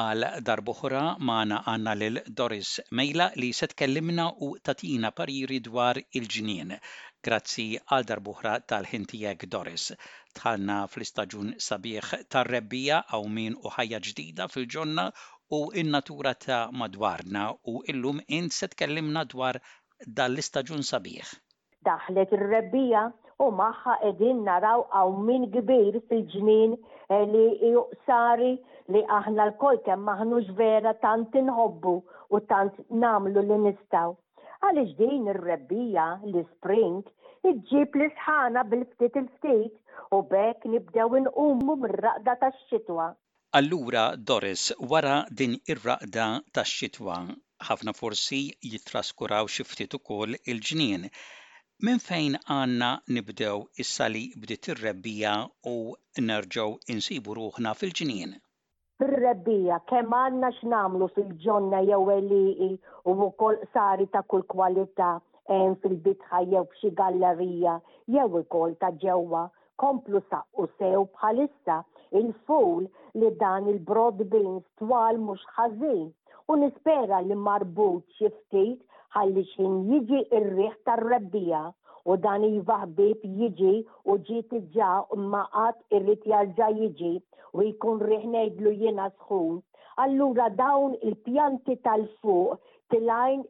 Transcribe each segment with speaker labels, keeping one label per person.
Speaker 1: Għal darb'oħra magħna għandna lil Doris Mejla li se tkellimna u tagħtina pariri dwar il-ġnien. Grazzi għal darb'oħra tal-ħin tiegħek Doris. Dħalna fl-istaġun sabiħ tar-rebbiegħa hawn min u ħajja ġdida fil-ġonna u n-natura ta' madwarna u illum int se tkellimna dwar dan l-istaġun sabiħ.
Speaker 2: Daħlet ir-rebbiegħa u magħha qegħdin naraw qawmien kbir fil-ġnien li hi uqsari li aħna lkoll kemm aħnux vera tant inħobbu u tant nagħmlu li nistgħu. Għaliex din ir-rebbiegħa, l-ispring, iġġib l-isħana bil-ftit il-ftit u b'hekk nibdew inqumu mir-raqda tax-xitwa.
Speaker 1: Allura Doris, wara din ir-raqda tax-xitwa, ħafna forsi jittraskuraw xi ftit ukoll il-ġnien. Minn fejn għandna nibdew issa li bdiet ir-rebbiegħa u nerġgħu nsibu ruħna fil-ġnien?
Speaker 2: Fir-rebbiegħa kemm għandna x'nagħmlu fil-ġonna jew għelieqi u wkoll qsari ta' kull kwalità, hemm fil-bitħa jew f'xi gallerija jew ukoll ta' ġewwa komplu saqqu sew bħalissa il-fool li dan il-broad beans twal mhux ħażin u nispera li marbut xi ftit ħalli x'ħin jiġi r-riħ tar-rebbiegħa u dan iva ħbieb jiġi u ġie diġà imma għad irid jarġa' jiġi u jkun riħ ngħidlu jiena sħun, allura dawn il-pjanti tal-fuq tilgħin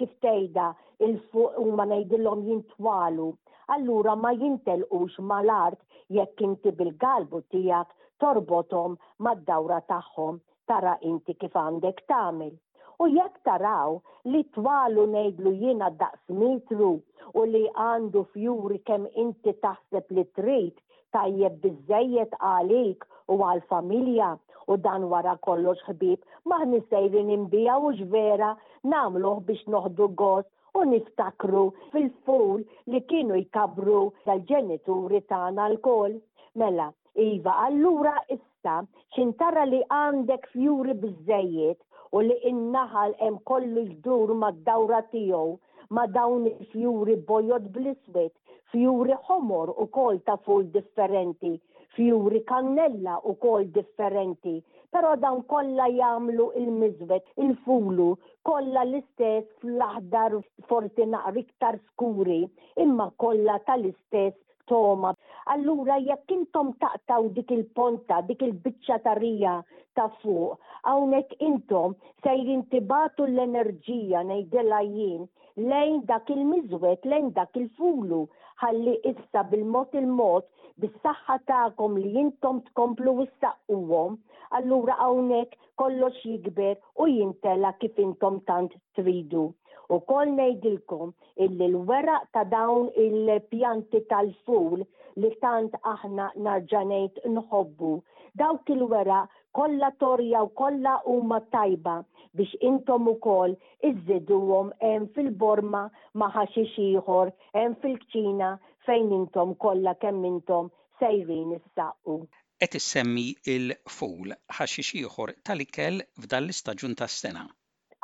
Speaker 2: kif tgħidha il fuq huma ngħidilhom jintwalu. Allura ma jintelqux mal-art jekk inti bil-galbu tiegħek torbothom mad-dawra tagħhom tara inti kif għandek tagħmel. U jekk taraw li twalu ngħidlu jiena daqs metru u li għandu fjuri kemm inti taħseb li trid tajjeb biżżejjed għalik u għall-familja u dan wara kollox ħbieb m'aħniex sejrin inbiegħu hux vera, nagħmluh biex noħdu gost u niftakru fil-ful li kienu jkabbru l-ġenituri tagħna lkoll. Mela, iva allura issa. ħarsa, x'int tara li għandek fjuri biżżejjed u li n-naħal hemm kollu jdur mad-dawra tiegħu ma' dawn il-fjuri bojod bl-iswed, fjuri ħomor ukoll ta' full differenti, fjuri kannella ukoll differenti, però dawn kollha jagħmlu l-miżwed, il-fulu, kollha l-istess fl-aħdar forsi naqra iktar skuri imma kollha tal-istess b'togħma. Allura jekk intom taqtgħu dik il-ponta, dik il-biċċa ta' riegħa ta' fuq, hawnhekk intom sejrin tibagħtu l-enerġija, ngħidilha jien, lejn dak il-miżwed, lejn dak il-fulu. Ħalli issa bil-mod il-mod, bis-saħħa tagħkom li intom tkomplu issaqquhom, allura hawnhekk kollox jikber u jimtela kif intom tant tridu. Ukoll ngħidilkom illi l-weraq ta' dawn il-pjanti tal-ful li tant aħna narġa' ngħid nħobbu, dawk il-weraq kollha torja u kollha huma tajba biex intom ukoll iżżiduhom hemm fil-borma ma' ħaxix ieħor hemm fil-kċina fejn intom kollha kemm intom sejrin issaqqu.
Speaker 1: Qed issemmi l-ful, ħaxix ieħor tal-ikel f'dan l-istaġun tas-sena.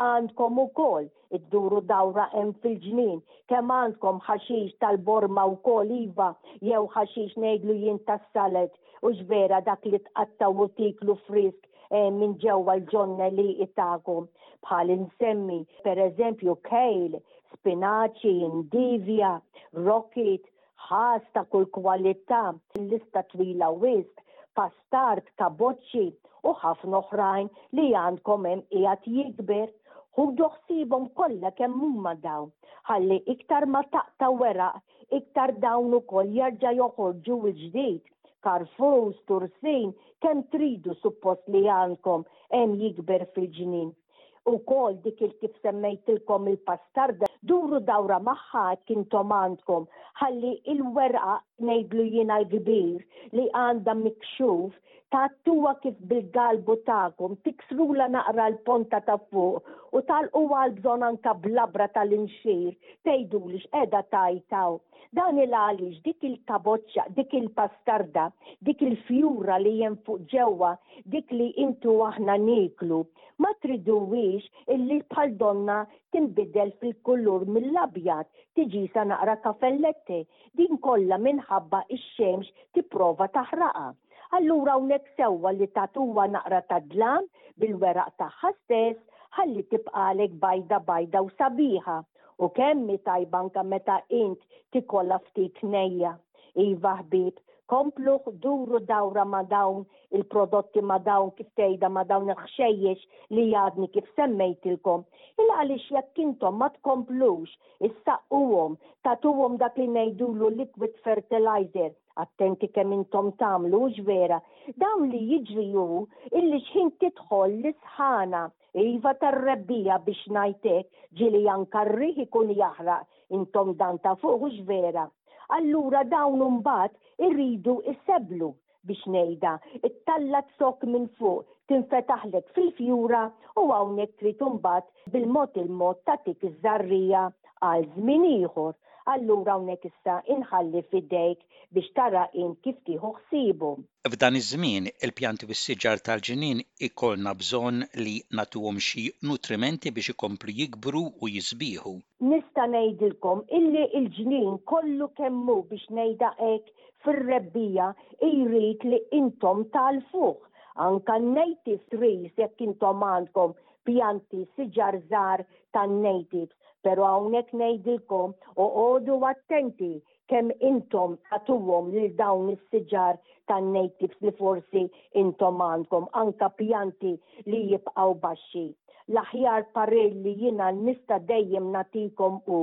Speaker 2: Għandkom ukoll idduru dawra hemm fil-ġnien, kemm għandkom ħaxix tal-borma wkoll iva, jew ħaxix ngħidlu jien tas-salad, hux vera dak li tqattgħu u tieklu frisk minn ġewwa l-ġonna li hi tagħkom. Bħal insemmi, pereżempju, kale, spinaċi, ndivja, rocket, ħaż ta' kull kwalità, lista twila wisq, pass tard, kaboċċi u ħafna oħrajn li għandkom hemm qiegħed jikber. Ħudu ħsiebhom kollha kemm huma dawn, ħalli iktar ma taqta' weraq, iktar dawn ukoll jerġa' joħorġu wiċċ ġdid. Karfus, tursin, kemm tridu suppost li għandkom hemm jikber fil-ġnien. Ukoll dik il kif semmejtilkom il-pastarda duru dawra magħha hekk intom għandkom ħalli il-werqa ngħidlu jiena l-kbir li għandha mikxuf tgħattuha kif bil-galbu tagħkom tiksrulha naqra l-ponta ta' fuq u tagħlquha għall-bżonn anke b'labra tal-inxir tgħiduli x'qiegħda tgħid hawn. Dan il għaliex dik il-kaboċċa, dik il-pastarda, dik il-fjura li hemm fuq ġewwa, dik li intu aħna nieklu, ma triduwiex illi bħal donnha tinbidel fil-kulur mill-abjad tiġi sa naqra kafellette, din kollha minħabba x-xemx tipprova taħraqha. Allura hawnhekk sewwa li tagħtuha naqra ta' dlam bil-weraq tagħha stess ħalli tibqagħlek bajda bajda u sabiħa. U kemm hi tajba anke meta int tikollha ftit tnejja. Iva ħbieb, komplu duru dawra ma' dawn il-prodotti ma' dawn kif tgħidha ma' dawn il-ħxejjex li għadni kif semmejtilkom. Il-għaliex jekk intom ma tkomplux issaqquhom, tagħtuhom dak li ngħidulu liquid fertilizer, attenti kemm intom tagħmlu hux vera, dawn li jiġri hu illi xħin tidħol l-isħana, Iva tar-rebbiegħa biex ngħid hekk, ġieli anka r-riħ ikun jaħraq, intom dan tafuh hux vera? Allura dawn imbagħad iridu jsebblu, biex ngħidha, ittalla' zokk minn fuq, tinfetaħlek fil-fjura u hawnhekk trid imbagħad bil-mod il-mod tagħtik iż-żarriegħa għal żmien ieħor. Allura hawnhekk issa inħalli f'idejk. biex tara int kif tieħu ħsiebu.
Speaker 1: F'dan iż-żmien, il-pjanti u s-siġar tal-ġnien ikollna bżonn li nagħtuhom xi nutrimenti biex ikomplu jikbru u jisbieħu.
Speaker 2: Nista' ngħidilkom illi l-ġnien kollu kemm hu biex ngħidha hekk fir-rebbiegħa jrid li intom tgħallfuh, anke n-native trees jekk intom għandkom pjanti, siġar żgħar tan-natives, però hawnhekk ngħidilkom oqogħdu attenti kemm intom tagħtuhom lil dawn is-siġar tan-natives li forsi intom għandkom anke pjanti li jibqgħu baxxi. L-aħjar parir li jiena nista' dejjem nagħtikom hu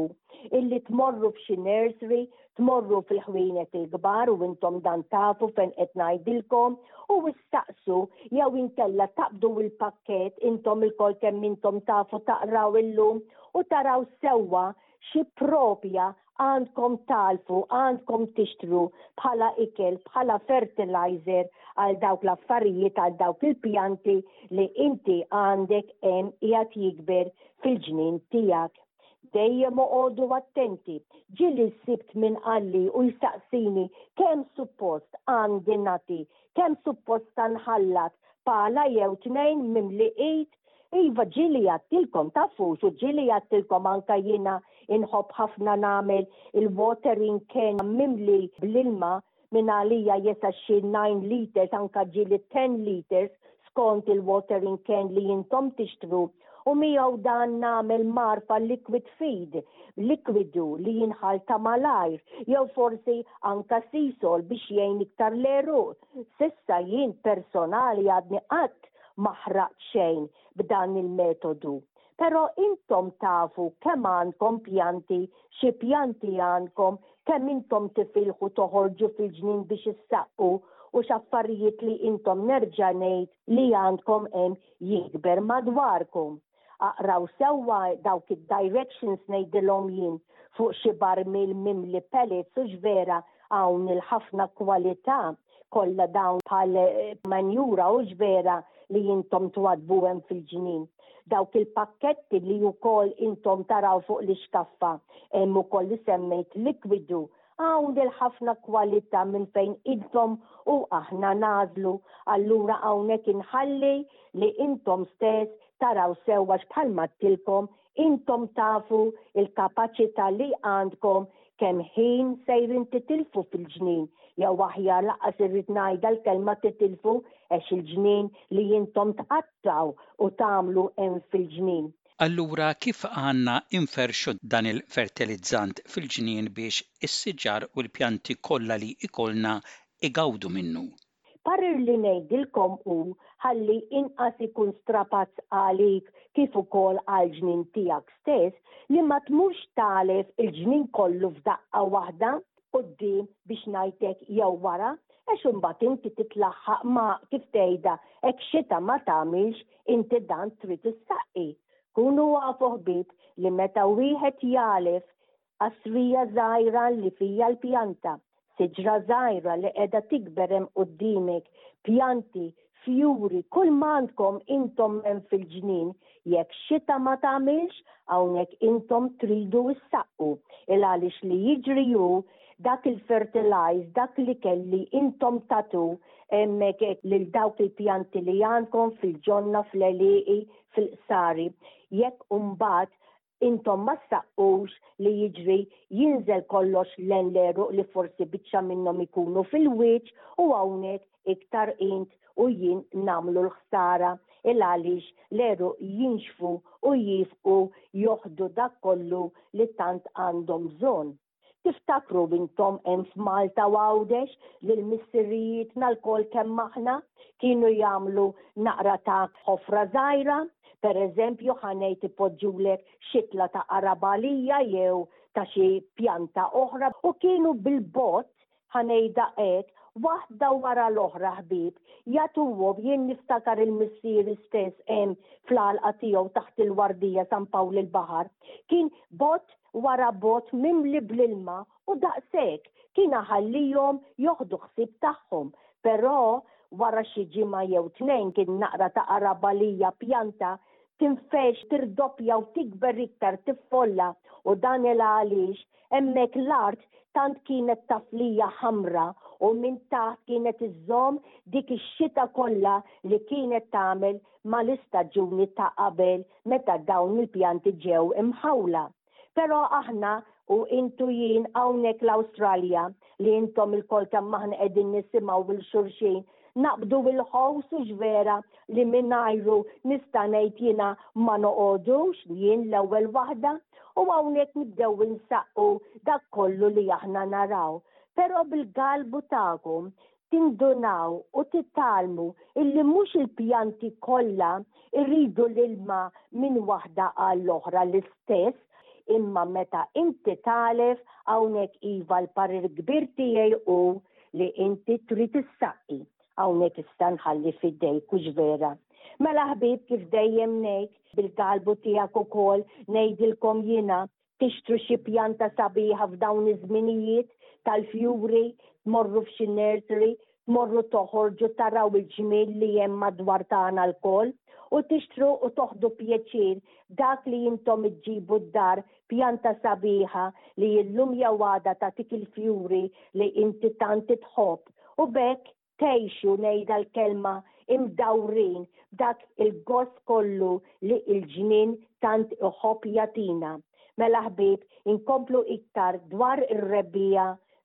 Speaker 2: illi tmorru f'xi nursery, tmorru fil-ħwienet il-kbar u intom dan tafu fejn qed ngħidilkom u issaqsu jew inkella taqbdu l-pakkett intom ilkoll kemm intom tafu taqraw illum u taraw sewwa xi propja għandkom talfu, għandkom tixtru bħala ikel, bħala fertilizer għal dawk l-affarijiet għal dawk il-pjanti li inti għandek hemm qiegħed jikber fil-ġnien tiegħek. Dejjem oqogħdu attenti. Ġieli s-sibt minn qalli u jistaqsini kemm suppost għandi nagħti, kemm suppost tanħallat pala jew tnejn mimliqit Iva, ġieli għadtilkom, tafux, u ġieli għadtilkom anke jiena inħobb ħafna nagħmel il-watering can mimli bl-ilma, minn għalija jesa' xi nine litres anke ġieli ten litres skont il-watering can li intom tixtru, u miegħu dan nagħmel mgħarfa liquid feed, likwidu li jinħall ta' malajr, jew forsi anke sea salt biex jgħin iktar l-għeruq. S'issa jien personali għadni qatt ma ħraqt xejn b'dan il-metodu, pero intom tafu kemm għandkom pjanti, xi pjanti għandkom, kemm intom tifilħu toħorġu fil-ġnien biex issaqqu u x'affarijiet li intom nerġa' ngħid li għandkom hemm jikber madwarkom. Aqraw sewwa dawk id-directions ngħidilhom jien fuq xi barmil mimli pellets hux vera hawn il-ħafna kwalità kollha dawn bħal manjura hux vera li intom twaddbu hemm fil-ġnien. Dawk il-pakketti li wkoll intom taraw fuq l-ixkaffa hemm ukoll li semmejt likwidu Hawn il-ħafna kwalità minn fejn intom u aħna nagħżlu, allura hawnhekk inħalli li intom stess taraw sew għax bħalma għedtilkom, intom tafu l-kapaċità li għandkom kemm ħin sejrin titilfu fil-ġnien, jew aħjar lanqas irrid ngħidha l-kelma titilfu għax il-ġnien li intom tqattgħu u tagħmlu hemm fil-ġnien.
Speaker 1: Allura kif għandna nferrxu dan il-fertilizzant fil-ġnien biex is-siġar u l-pjanti kollha li jkollna jgawdu minnu?
Speaker 2: Parir li ngħidilkom hu ħalli inqas ikun strapazz għalik kif ukoll għall-ġnien tiegħek stess li ma tmurx tagħlef il-ġnien kollu f'daqqa waħda. quddiem biex ngħidlek jew wara, għax imbagħad inti titlaħħaq ma' kif tgħidha hekk xita ma tagħmilx inti dan trid issaqqi. Kunu afu ħbieb li meta wieħed jagħlef qasrija żgħira li fiha l-pjanta, siġra żgħira li qiegħda tikber hemm quddiemek, pjanti fjuri, kull ma għandkom intom hemm fil-ġnien, jekk xita ma tagħmilx, hawnhekk intom tridu ssaqqu, ilgħaliex li jiġri hu, dak il-fertilize, dak l-ikel li intom tagħtu hemmhekk lil dawk il-pjanti li għandkom fil-ġonna, fl-għelieqi, fil-qsari, jekk imbagħad Intom ma ssaqqux li jiġri jinżel kollox len l-għeruq li forsi biċċa minnhom ikunu fil-wiċċ u hawnhekk iktar int u jien nagħmlu l-ħsara il-għaliex l-għeruq jinxfu u jiefqu joħdu dak kollu li tant għandhom bżonn. Tiftakru b'intom hemm f'Malta u Għawdex li l-missirijietna lkoll kemm aħna kienu jagħmlu naqra ta' ħofra żgħira, pereżempju ħa ngħid ipoġġulek xitla ta' qarab għalija jew ta' xi pjanta oħra u kienu bil-bott ħa ngħidha hekk, waħda wara l-oħra ħbieb, jagħtuhom, jien niftakar il-missieri stess hemm fl-għalqa tiegħu taħt il-wardija San Pawl il-Baħar, kien bott wara bott mimli bl-ilma u daqshekk, kien iħallihom joħdu ħsieb tagħhom, però wara xi ġimgħa jew tnejn kien naqra ta' qaraba li hija pjanta tinfex, tirdoppja u tikber iktar, tiffolla u dan għela għaliex Hemmhekk l-art tant kienet taflija ħamra u minn taħt kienet iżżomm dik ix-xita kollha li kienet tagħmel mal-istaġuni ta' qabel meta dawn il-pjanti ġew imħawla. Però aħna, u int u jien hawnhekk l-Awstralja, li intom ilkoll kemm aħna qegħdin nisimgħu 'l xulxin, Naqbdu bil-ħoss hux vera li mingħajru nista' ngħid jiena ma noqogħdux, jien l-ewwel waħda, u hawnhekk nibdew insaqqu dak kollu li aħna naraw. Però bil-galbu tagħkom tindunaw u titgħallmu illi mhux il-pjanti kollha jridu l-ilma minn waħda għall-oħra l-istess, imma meta inti tagħlef, hawnhekk iva l-parir kbir tiegħi hu li inti trid issaqqi. Hawnhekk issa nħalli f'idejk hux vera? Mela ħbieb kif dejjem ngħid, bil-galbu tiegħek ukoll ngħidilkom jiena, tixtru xi pjanta sabiħa f'dawn iż-żminijiet tal-fjuri, tmorru f'xi nursery, tmorru toħorġu taraw il-ġmiel li hemm madwar tagħna lkoll, u tixtru u toħdu pjaċir b'dak li intom iġġibu d-dar Pjanta sabiħa li illum jew għada tagħtik il-fjuri li inti tant tħobb u b'hekk tgħixu ngħidha l-kelma imdawrin b'dak il-gost kollu li l-ġnien tant iħobb jagħtina. Mela ħbieb inkomplu iktar dwar ir-rebbiegħa